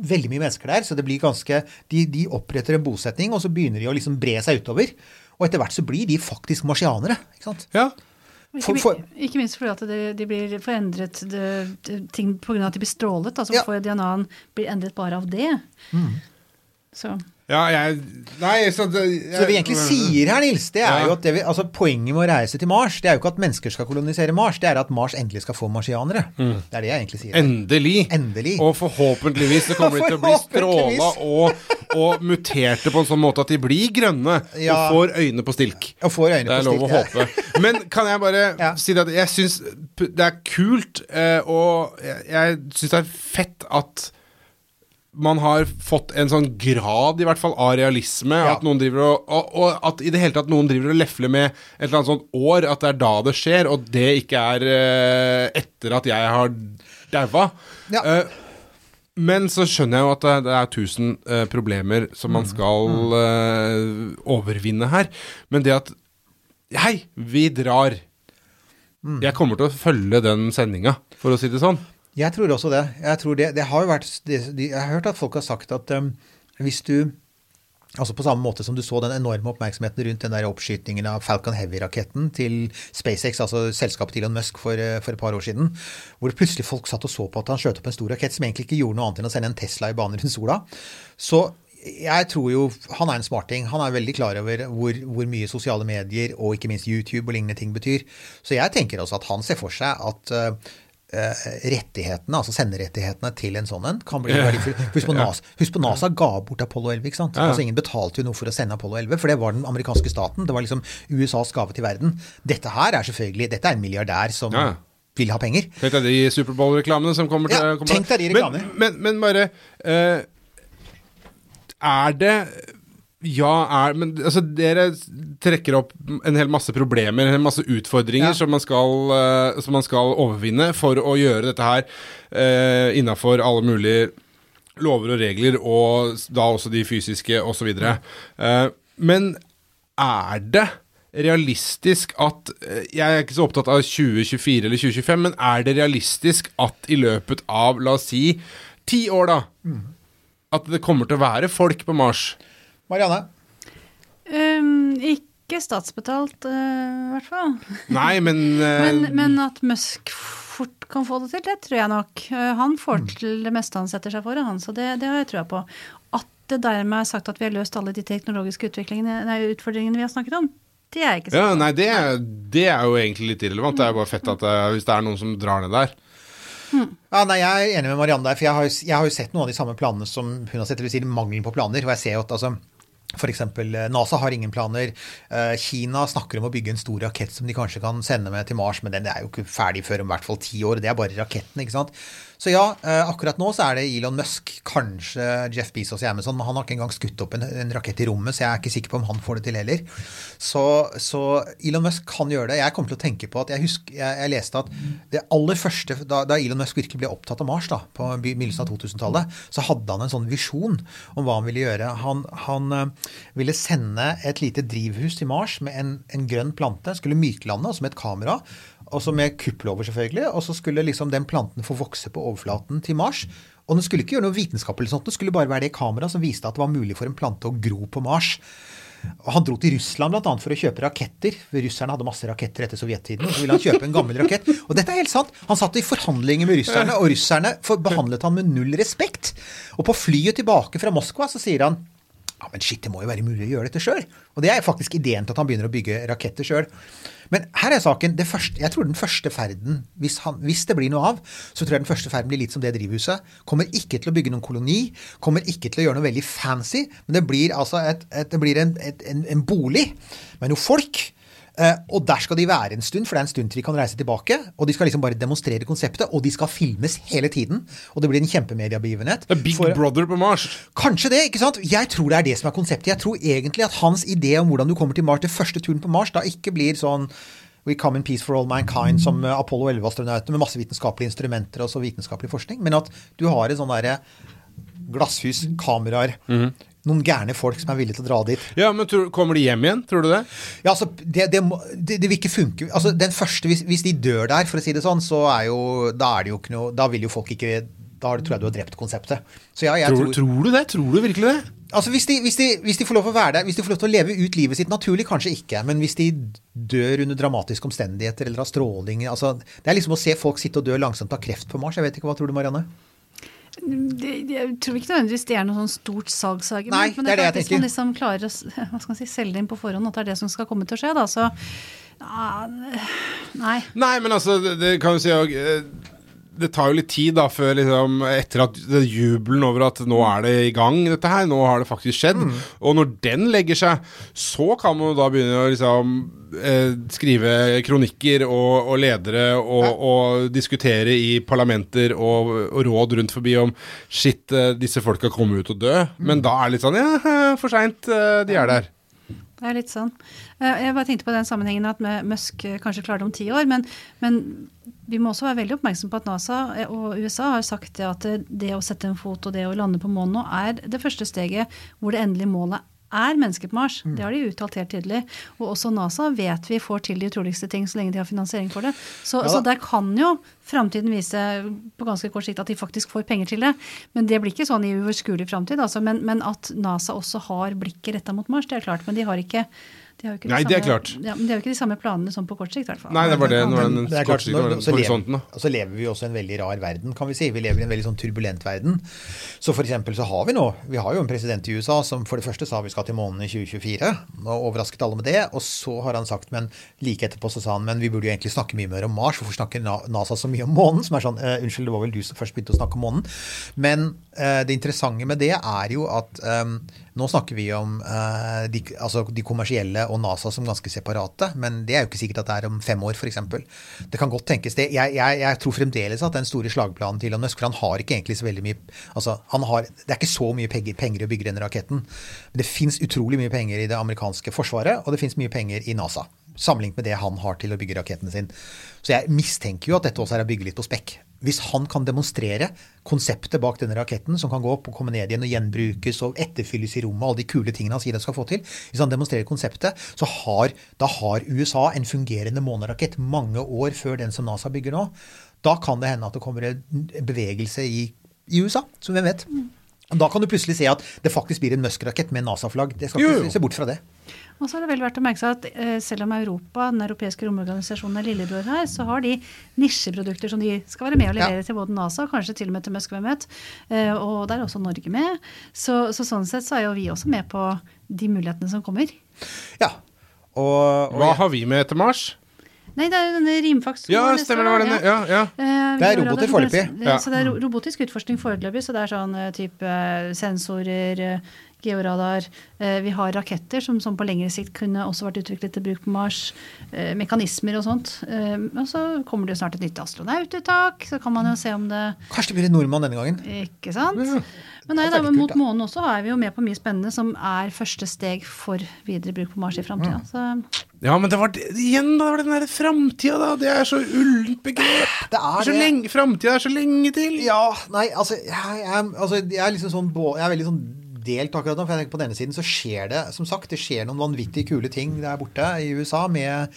veldig mye mennesker der, så det blir ganske De, de oppretter en bosetning, og så begynner de å liksom bre seg utover. Og etter hvert så blir de faktisk marsianere. ikke sant? ja. Ikke, For- for- ikke minst fordi at de, de blir forendret de, de, ting pga. at de blir strålet. altså Ja. får DNA-en blir endret bare av det. Så Ja, jeg Nei, så det, jeg, Så det vi egentlig sier her, Nils, det er Ja. jo at det vi, altså poenget med å reise til Mars, det er jo ikke at mennesker skal kolonisere Mars, det er at Mars endelig skal få marsianere. Det er det jeg egentlig sier. Endelig. Endelig. Og forhåpentligvis så kommer de til å bli stråla og, og muterte på en sånn måte at de blir grønne Ja. og får øyne på stilk. Og får øyne Det er på lov stilk, å håpe. Men kan jeg bare si det at jeg syns det er kult, eh, og jeg, jeg syns det er fett at man har fått en sånn grad, i hvert fall, av realisme. Ja. At noen driver og, og, og at i det hele tatt noen driver og lefler med et eller annet sånt år, at det er da det skjer, og det ikke er uh, etter at jeg har daua. Ja. Uh, men så skjønner jeg jo at det, det er tusen uh, problemer som Mm. man skal eh, overvinne her. Men det at Hei, vi drar. Mm. Jeg kommer til å følge den sendinga, for å si det sånn. Jeg tror også det. Jeg, tror det, det har jo vært, det, jeg har hørt at folk har sagt at um, hvis du Altså På samme måte som du så den enorme oppmerksomheten rundt den der oppskytingen av Falcon Heavy-raketten til SpaceX, altså selskapet til Elon Musk for, eh, for et par år siden, hvor plutselig folk satt og så på at han skjøt opp en stor rakett som egentlig ikke gjorde noe annet enn å sende en Tesla i bane rundt sola. Så jeg tror jo Han er en smarting. Han er veldig klar over hvor, hvor mye sosiale medier og ikke minst YouTube og lignende ting betyr. Så jeg tenker også at han ser for seg at eh, rettighetene, altså senderettighetene til en sånn en, kan bli verdifull. Husk på NASA, husk på NASA ga bort Apollo 11, ikke sant? Ja. Altså Ingen betalte jo noe for å sende Apollo 11, for det var den amerikanske staten. Det var liksom USAs gave til verden. Dette her er selvfølgelig Dette er en milliardær som Ja. vil ha penger. Tenk deg de Superbowl-reklamene som kommer til Ja, kommer tenk deg de Men, reklamene. men, men bare uh, Er det ja, er, men altså, dere trekker opp en hel masse problemer, en hel masse utfordringer Ja. som, man skal, uh, som man skal overvinne for å gjøre dette her uh, innafor alle mulige lover og regler, og da også de fysiske osv. Uh, men er det realistisk at eh, Jeg er ikke så opptatt av 2024 eller 2025, men er det realistisk at i løpet av, la oss si, ti år, da At det kommer til å være folk på Mars? Marianne? Um, ikke statsbetalt, i uh, hvert fall. Nei, men, uh, Men, men at Musk fort kan få det til, det tror jeg nok. Eh, Han får Mm. til det meste han setter seg for, han, så det, det har jeg trua på. At det dermed er sagt at vi har løst alle de teknologiske nei, utfordringene vi har snakket om, det er ikke sant. ja, nei, det, det er jo egentlig litt irrelevant. Det er jo bare fett at eh, hvis det er noen som drar ned der. Ja, nei, Jeg er enig med Marianne der, for jeg har, jeg har jo sett noen av de samme planene som hun har sett, eller sier si mangelen på planer. og jeg ser jo at altså, eksempel, eh, NASA har ingen planer. Eh, Kina snakker om å bygge en stor rakett som de kanskje kan sende med til Mars, men den er jo ikke ferdig før om i hvert fall ti år. Det er bare raketten, ikke sant. Så ja, eh, akkurat nå så er det Elon Musk, kanskje Jeff Bezos i Amazon, men han har ikke engang skutt opp en, rakett i rommet, så jeg er ikke sikker på om han får det til heller. Så, så Elon Musk kan gjøre det. Jeg kommer til å tenke på at jeg husker, jeg, jeg leste at det aller første, da, da Elon Musk virkelig ble opptatt av Mars da, på begynnelsen av 2000-tallet, så hadde han en sånn visjon om hva han ville gjøre. Han, han eh, ville sende et lite drivhus til Mars med en, en grønn plante, skulle myklande, og som et kamera, og så med kupplover, selvfølgelig, og så skulle liksom den planten få vokse på overflaten til Mars. Og den skulle ikke gjøre noe vitenskap, eller sånt, det skulle bare være det kameraet som viste at det var mulig for en plante å gro på Mars. Og Han dro til Russland annet for å kjøpe raketter. Russerne hadde masse raketter etter sovjettiden. og Så ville han kjøpe en gammel rakett. Og dette er helt sant. Han satt i forhandlinger med russerne, og russerne behandlet han med null respekt. Og på flyet tilbake fra Moskva så sier han ja, men shit, det må jo være mulig å gjøre dette sjøl. Og det er faktisk ideen til at han begynner å bygge raketter sjøl. Men her er saken. Første, jeg tror den første ferden, hvis, han, hvis det blir noe av, så tror jeg den første ferden blir litt som det drivhuset. Kommer ikke til å bygge noen koloni. Kommer ikke til å gjøre noe veldig fancy. Men det blir altså et, et, det blir en, et, en, en bolig med noe folk. Eh, og der skal de være en stund, for det er en stund til de kan reise tilbake. Og de skal liksom bare demonstrere konseptet, og de skal filmes hele tiden. Og det blir en kjempemediabegivenhet. Det er Big For- Brother på Mars. Kanskje det, ikke sant? Jeg tror det er det som er konseptet. Jeg tror egentlig at hans idé om hvordan du kommer til Mars, til første turen på Mars, da ikke blir sånn We come in peace for all mankind som Apollo 11-astronautene med masse vitenskapelige instrumenter og så vitenskapelig forskning, men at du har et sånn derre glasshus, kameraer, noen gærne folk som er villige til å dra dit. Ja, men tror, Kommer de hjem igjen, tror du det? Ja, altså, det, det, det, det vil ikke funke. Altså, den første, hvis, hvis de dør der, for å si det sånn, så er jo Da er det jo ikke noe Da vil jo folk ikke Da tror jeg du har drept konseptet. Så ja, jeg Tror, tror du det? Tror du virkelig det? Altså hvis de, hvis, de, hvis de får lov å være der, hvis de får lov til å leve ut livet sitt naturlig, kanskje ikke. Men hvis de dør under dramatiske omstendigheter eller av stråling altså, Det er liksom å se folk sitte og dø langsomt av kreft på Mars. Jeg vet ikke, Hva tror du, Marianne? Det, jeg tror ikke nødvendigvis det er noe sånn stort salgsargument. Men det er det jeg jeg hvis man liksom klarer å hva skal man si, selge det inn på forhånd at det er det som skal komme til å skje, da, så ah, Nei. Nei, men altså, det, det kan jo si eh, det tar jo litt tid da før liksom Etter at det jubelen over at nå er det i gang, dette her, nå har det faktisk skjedd. Og når den legger seg, så kan man da begynne å liksom eh, skrive kronikker og, og ledere og, og diskutere i parlamenter og, og råd rundt forbi om shit, eh, disse folka kommer ut og dø. Men da er det litt sånn ja, for seint, eh, de er der. Det er litt sånn. Eh, Jeg bare tenkte på den sammenhengen at Musk eh, kanskje klarer det om ti år. Men, men vi må også være veldig oppmerksom på at NASA eh, og USA har sagt at det å sette en fot og det å lande på månen nå er det første steget hvor det endelige målet er mennesker på Mars. Det har de uttalt helt tydelig. Og også NASA vet vi får til de utroligste ting så lenge de har finansiering for det. Så, Ja så der kan jo framtiden vise på ganske kort sikt at de faktisk får penger til det. Men det blir ikke sånn i uoverskuelig framtid. Altså. Men, men at NASA også har blikket retta mot Mars, det er klart. Men de har ikke de har jo ikke de Nei, det er klart. Ja, men de har jo ikke de samme planene som på kort sikt, i hvert fall. Nei, det var det. Nå er den det er klart, når- så lever- Og så lever vi også i en veldig rar verden, kan vi si. Vi lever i en veldig sånn turbulent verden. Så for eksempel så har vi nå Vi har jo en president i USA som for det første sa vi skal til månen i 2024, og overrasket alle med det. Og så har han sagt, men like etterpå så sa han men vi burde jo egentlig snakke mye mer om Mars. Hvorfor snakker NASA så mye om månen? Som er sånn uh, Unnskyld, det var vel du som først begynte å snakke om månen. Men uh, det interessante med det er jo at eh, nå snakker vi om uh, de, altså de kommersielle og NASA som ganske separate, men det er jo ikke sikkert at det er om fem år, f.eks. Det kan godt tenkes det. Jeg, jeg, jeg tror fremdeles at den store slagplanen til Elon Musk, for han har ikke egentlig så veldig mye altså har, Det er ikke så mye penger, penger å bygge denne raketten. Men det fins utrolig mye penger i det amerikanske forsvaret, og det fins mye penger i NASA. Sammenlignet med det han har til å bygge raketten sin. Så jeg mistenker jo at dette også er å bygge litt på spekk. Hvis han kan demonstrere konseptet bak denne raketten, som kan gå opp og komme ned igjen og gjenbrukes og etterfylles i rommet, alle de kule tingene han sier han skal få til Hvis han demonstrerer konseptet, så har, da har USA en fungerende månerakett mange år før den som NASA bygger nå. Da kan det hende at det kommer en bevegelse i, i USA, som hvem vet. Da kan du plutselig se at det faktisk blir en Musk-rakett med NASA-flagg. Det skal ikke se bort fra det. Og så er det vel verdt å merke seg at eh, selv om Europa, den europeiske romorganisasjonen, er lillebror her, så har de nisjeprodukter som de skal være med og levere Ja. til både NASA og kanskje til og med til Musk, hvem vet. Eh, og der er også Norge med. Så, så sånn sett så er jo vi også med på de mulighetene som kommer. Ja. Og, og Hva har vi med til Mars? Nei, det er jo denne Rimfax. Ja, stemmer det. var denne. ja, ja. Eh, Det er roboter foreløpig. Ja. Så det er robotisk utforskning foreløpig. Så det er sånn type sensorer, georadar. Eh, Vi har raketter som, som på lengre sikt kunne også vært utviklet til bruk på Mars. eh, Mekanismer og sånt. Eh, Og så kommer det jo snart et nytt astronaututtak. Så kan man jo se om det Kanskje det blir en nordmann denne gangen. Ikke sant? Men nei, da, mot månen også er vi jo med på mye spennende som er første steg for videre bruk på Mars i framtida. Ja. Ja, men det var det, igjen, da var den derre framtida, da. Det er så ullent begrep. Det er så det. lenge, Framtida er så lenge til. Ja, nei, altså jeg, jeg, altså, jeg er liksom sånn Jeg er veldig sånn delt akkurat nå. For jeg tenker på denne siden så skjer det som sagt, det skjer noen vanvittig kule ting der borte i USA. med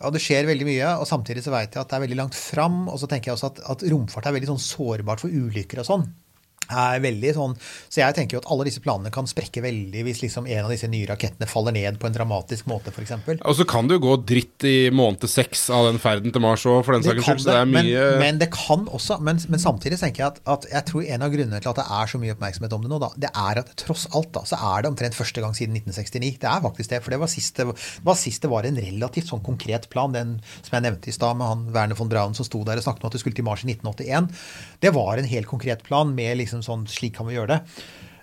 og det skjer veldig mye, og samtidig så vet jeg at det er veldig langt fram. Og så tenker jeg også at, at romfart er veldig sånn sårbart for ulykker og sånn. Er veldig sånn, så jeg tenker jo at alle disse planene kan sprekke veldig hvis liksom en av disse nye rakettene faller ned på en dramatisk måte, f.eks. Og så kan det jo gå dritt i måned seks av den ferden til Mars òg, for den saks skyld. Så det er men, mye men det kan også men, men samtidig tenker jeg at, at jeg tror en av grunnene til at det er så mye oppmerksomhet om det nå, da, det er at tross alt da, så er det omtrent første gang siden 1969. Det er faktisk det. For det var sist det, var, sist det var en relativt sånn konkret plan, den som jeg nevnte i stad med han Werner von Braun som sto der og snakket om at det skulle til Mars i 1981. Det var en helt konkret plan med liksom sånn slik kan vi gjøre det.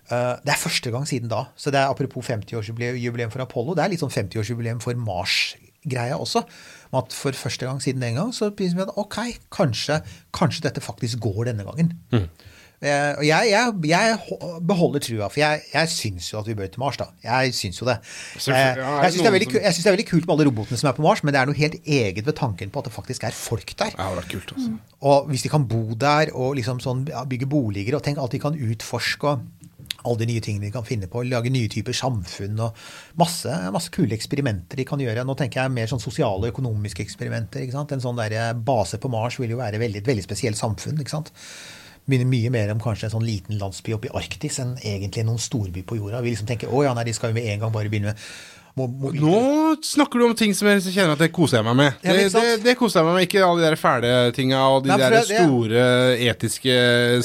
Uh, det er første gang siden da. Så det er apropos 50-årsjubileum for Apollo, det er litt sånn 50-årsjubileum for Mars-greia også. med At for første gang siden den gang så begynner vi at ok, kanskje, kanskje dette faktisk går denne gangen. Eh, og jeg, jeg, jeg beholder trua, for jeg, jeg syns jo at vi bør til Mars, da. Jeg syns jo det. Eh, jeg syns det, veldig jeg synes det er veldig kult med alle robotene som er på Mars, men det er noe helt eget ved tanken på at det faktisk er folk der. Ja, det er kult, også. Og hvis de kan bo der og liksom sånn, bygge boliger, og tenk alt de kan utforske og alle de nye tingene de kan finne på, lage nye typer samfunn og masse, masse kule eksperimenter de kan gjøre. Nå tenker jeg mer sånn sosiale og økonomiske eksperimenter. En sånn der base på Mars vil jo være veldig, et veldig spesielt samfunn. ikke sant? Minner mye mer om kanskje en sånn liten landsby oppe i Arktis enn egentlig noen storby på jorda. Vi liksom tenker å ja, nei, de skal jo med en gang bare begynne med Mobilen. mobil- Nå snakker du om ting som jeg kjenner at det koser jeg meg med. Ja, Det, det, det koser jeg meg med, ikke alle de der fæle tinga og de Nei, der det- store etiske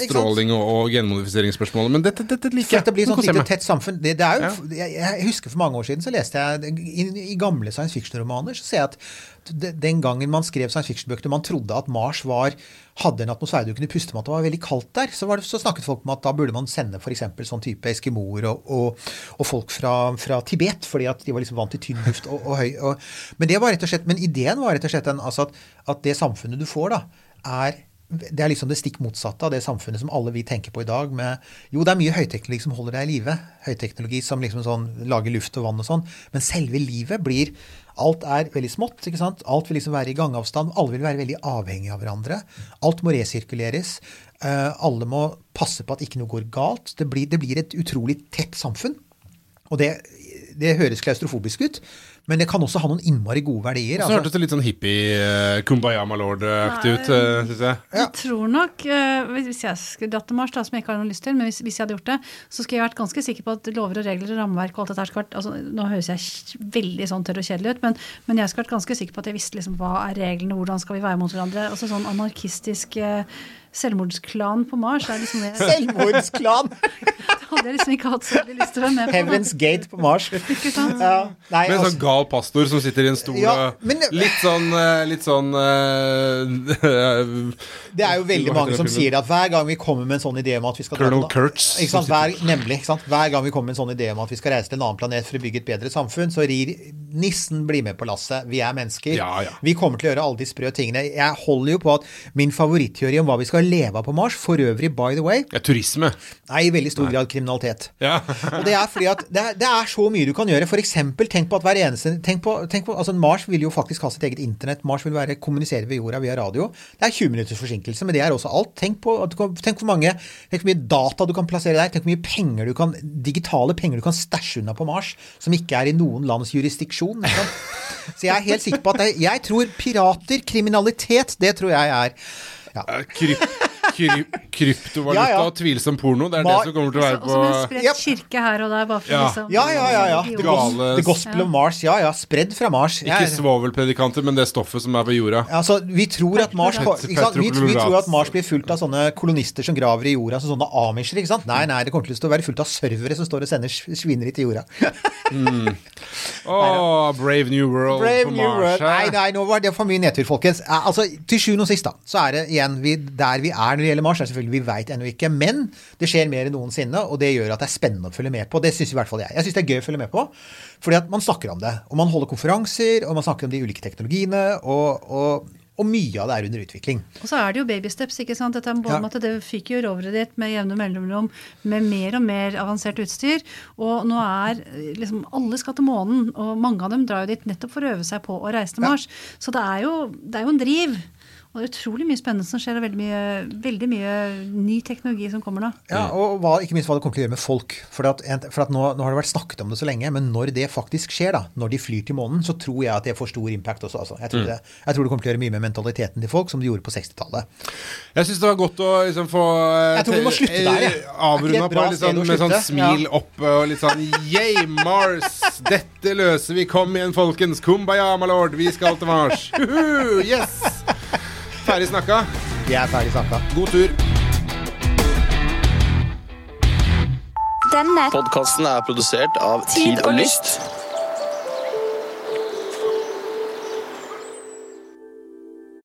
stråling- og, og genmodifiseringsspørsmålene. Men dette, dette liker jeg. det blir et sånn lite tett samfunn. Det, er jo, jeg, jeg husker For mange år siden så leste jeg i, i gamle science fiction-romaner så ser jeg at den gangen man skrev science fiction-bøker, man trodde at Mars var, hadde en atmosfære du kunne puste med, at det var veldig kaldt der, så, det, så snakket folk om at da burde man sende f.eks. sånn type eskimoer og, og, og folk fra, fra Tibet, fordi at de var liksom vant til tynn luft og, og høy. Men, det var rett og slett, men ideen var rett og slett en, altså at, at det samfunnet du får, da, er det er liksom det stikk motsatte av det samfunnet som alle vi tenker på i dag. Med, jo, det er mye høyteknologi som holder deg i live. Høyteknologi som liksom sånn, lager luft og vann og sånn. Men selve livet blir Alt er veldig smått. ikke sant? Alt vil liksom være i gangavstand. Alle vil være veldig avhengige av hverandre. Alt må resirkuleres. Eh, alle må passe på at ikke noe går galt. Det blir, det blir et utrolig tett samfunn. Og det, det høres klaustrofobisk ut, men det kan også ha noen innmari gode verdier. Så altså. hørtes det litt sånn hippie, uh, Kumbaya my lord-aktig ut, uh, syns jeg. Jeg tror nok, uh, Hvis jeg skulle dratt til Mars, da, som jeg ikke har noe lyst til, men hvis, hvis jeg hadde gjort det, så skulle jeg vært ganske sikker på at lover og regler og rammeverk og alt dette her skulle vært altså, Nå høres jeg veldig sånn tørr og kjedelig ut, men, men jeg skulle vært ganske sikker på at jeg visste liksom hva er reglene, hvordan skal vi være mot hverandre. Altså sånn anarkistisk eh, selvmordsklan på Mars. Er liksom det Selvmordsklan! det hadde jeg liksom ikke hatt så veldig lyst til å være med på. Heaven's Gate på Mars. Ikke sant? Ja, nei, Med en altså, sånn gal pastor som sitter i en stol Ja, og men- Litt sånn, eh, litt sånn uh, det er jo veldig mange som sier sier at hver gang vi kommer med en sånn idé om at vi skal Colonel Kurtz, Hver, nemlig. Ikke sant? Hver gang vi kommer med en sånn idé om at vi skal reise til en annen planet for å bygge et bedre samfunn, så rir nissen blir med på lasset. Vi er mennesker. Ja, ja. Vi kommer til å gjøre alle de sprø tingene. Jeg holder jo på at min favorittteori om hva vi skal leve av på Mars, for øvrig, by the way, ja, turisme. er i veldig stor grad kriminalitet. Ja. Og det er fordi at det er, det er så mye du kan gjøre. For eksempel, tenk på at hver eneste tenk på, tenk på, altså Mars vil jo faktisk ha sitt eget internett. Mars vil være kommunisere ved jorda via radio. Det er 20 minutters forsinkelse, men det er også alt. Tenk på kan, tenk hvor mange Tenk hvor mye data du kan plassere der. Tenk hvor mye penger du kan digitale penger du kan stæsje unna på Mars, som ikke er i noen lands jurisdiksjon. Ikke sant? Så jeg er helt sikker på at jeg, jeg tror pirater, kriminalitet, det tror jeg er ja. Kryp, kryp, kryptovaluta Ja, ja. og tvilsom porno, det er Ma- det som kommer til å være Og som en spredt kirke her og der, bare for Ja. liksom Ja, ja, ja. ja. The, gospel, the Gospel of Mars. Ja, ja. Spredd fra Mars. Ikke svovelpredikanter, men det stoffet som er på jorda. Altså, vi tror at Mars? Vi, vi tror at Mars blir fullt av sånne kolonister som graver i jorda, altså sånne amisher. ikke sant? Nei, nei, det kommer til å være fullt av servere som står og sender sv- svineri til jorda. Å, Brave New World Brave på New Mars. World. Nei, nei, nå var det for mye nedtur, folkens. Altså, Til sjuende og sist, da, så er det igjen vi, der vi er når det gjelder Mars, er selvfølgelig vi veit ennå ikke. Men det skjer mer enn noensinne, og det gjør at det er spennende å følge med på. Det syns i hvert fall jeg. Jeg syns det er gøy å følge med på, fordi at man snakker om det. Og man holder konferanser, og man snakker om de ulike teknologiene, og, og, og mye av det er under utvikling. Og så er det jo babysteps. ikke sant? Dette er både Ja. at Det fikk jo roveret ditt med jevne mellomrom med mer og mer avansert utstyr. Og nå er liksom Alle skal til månen, og mange av dem drar jo dit nettopp for å øve seg på å reise til Ja. Mars. Så det er jo, det er jo en driv. Og det er utrolig mye spennende som skjer, og veldig mye, veldig mye ny teknologi som kommer nå. Ja, og hva, ikke minst hva det kommer til å gjøre med folk. For, at, for at nå, nå har det vært snakket om det så lenge, men når det faktisk skjer, da, når de flyr til månen, så tror jeg at det får stor impact også. Altså. Jeg, tror det, jeg tror det kommer til å gjøre mye med mentaliteten til folk, som det gjorde på 60-tallet. Jeg syns det var godt å liksom få eh, Jeg tror vi må slutte der, jeg. eh, Avrunda på litt sånn, med sånn smil Ja. opp og litt sånn Yay, Mars! Dette løser vi. Kom igjen, folkens. Kumbaya, my lord. Vi skal til Mars. Juhu, yes! Ferdig snakka. Vi er ferdig snakka. God tur. Denne Podkasten er produsert av Tid Tid og. Lyst.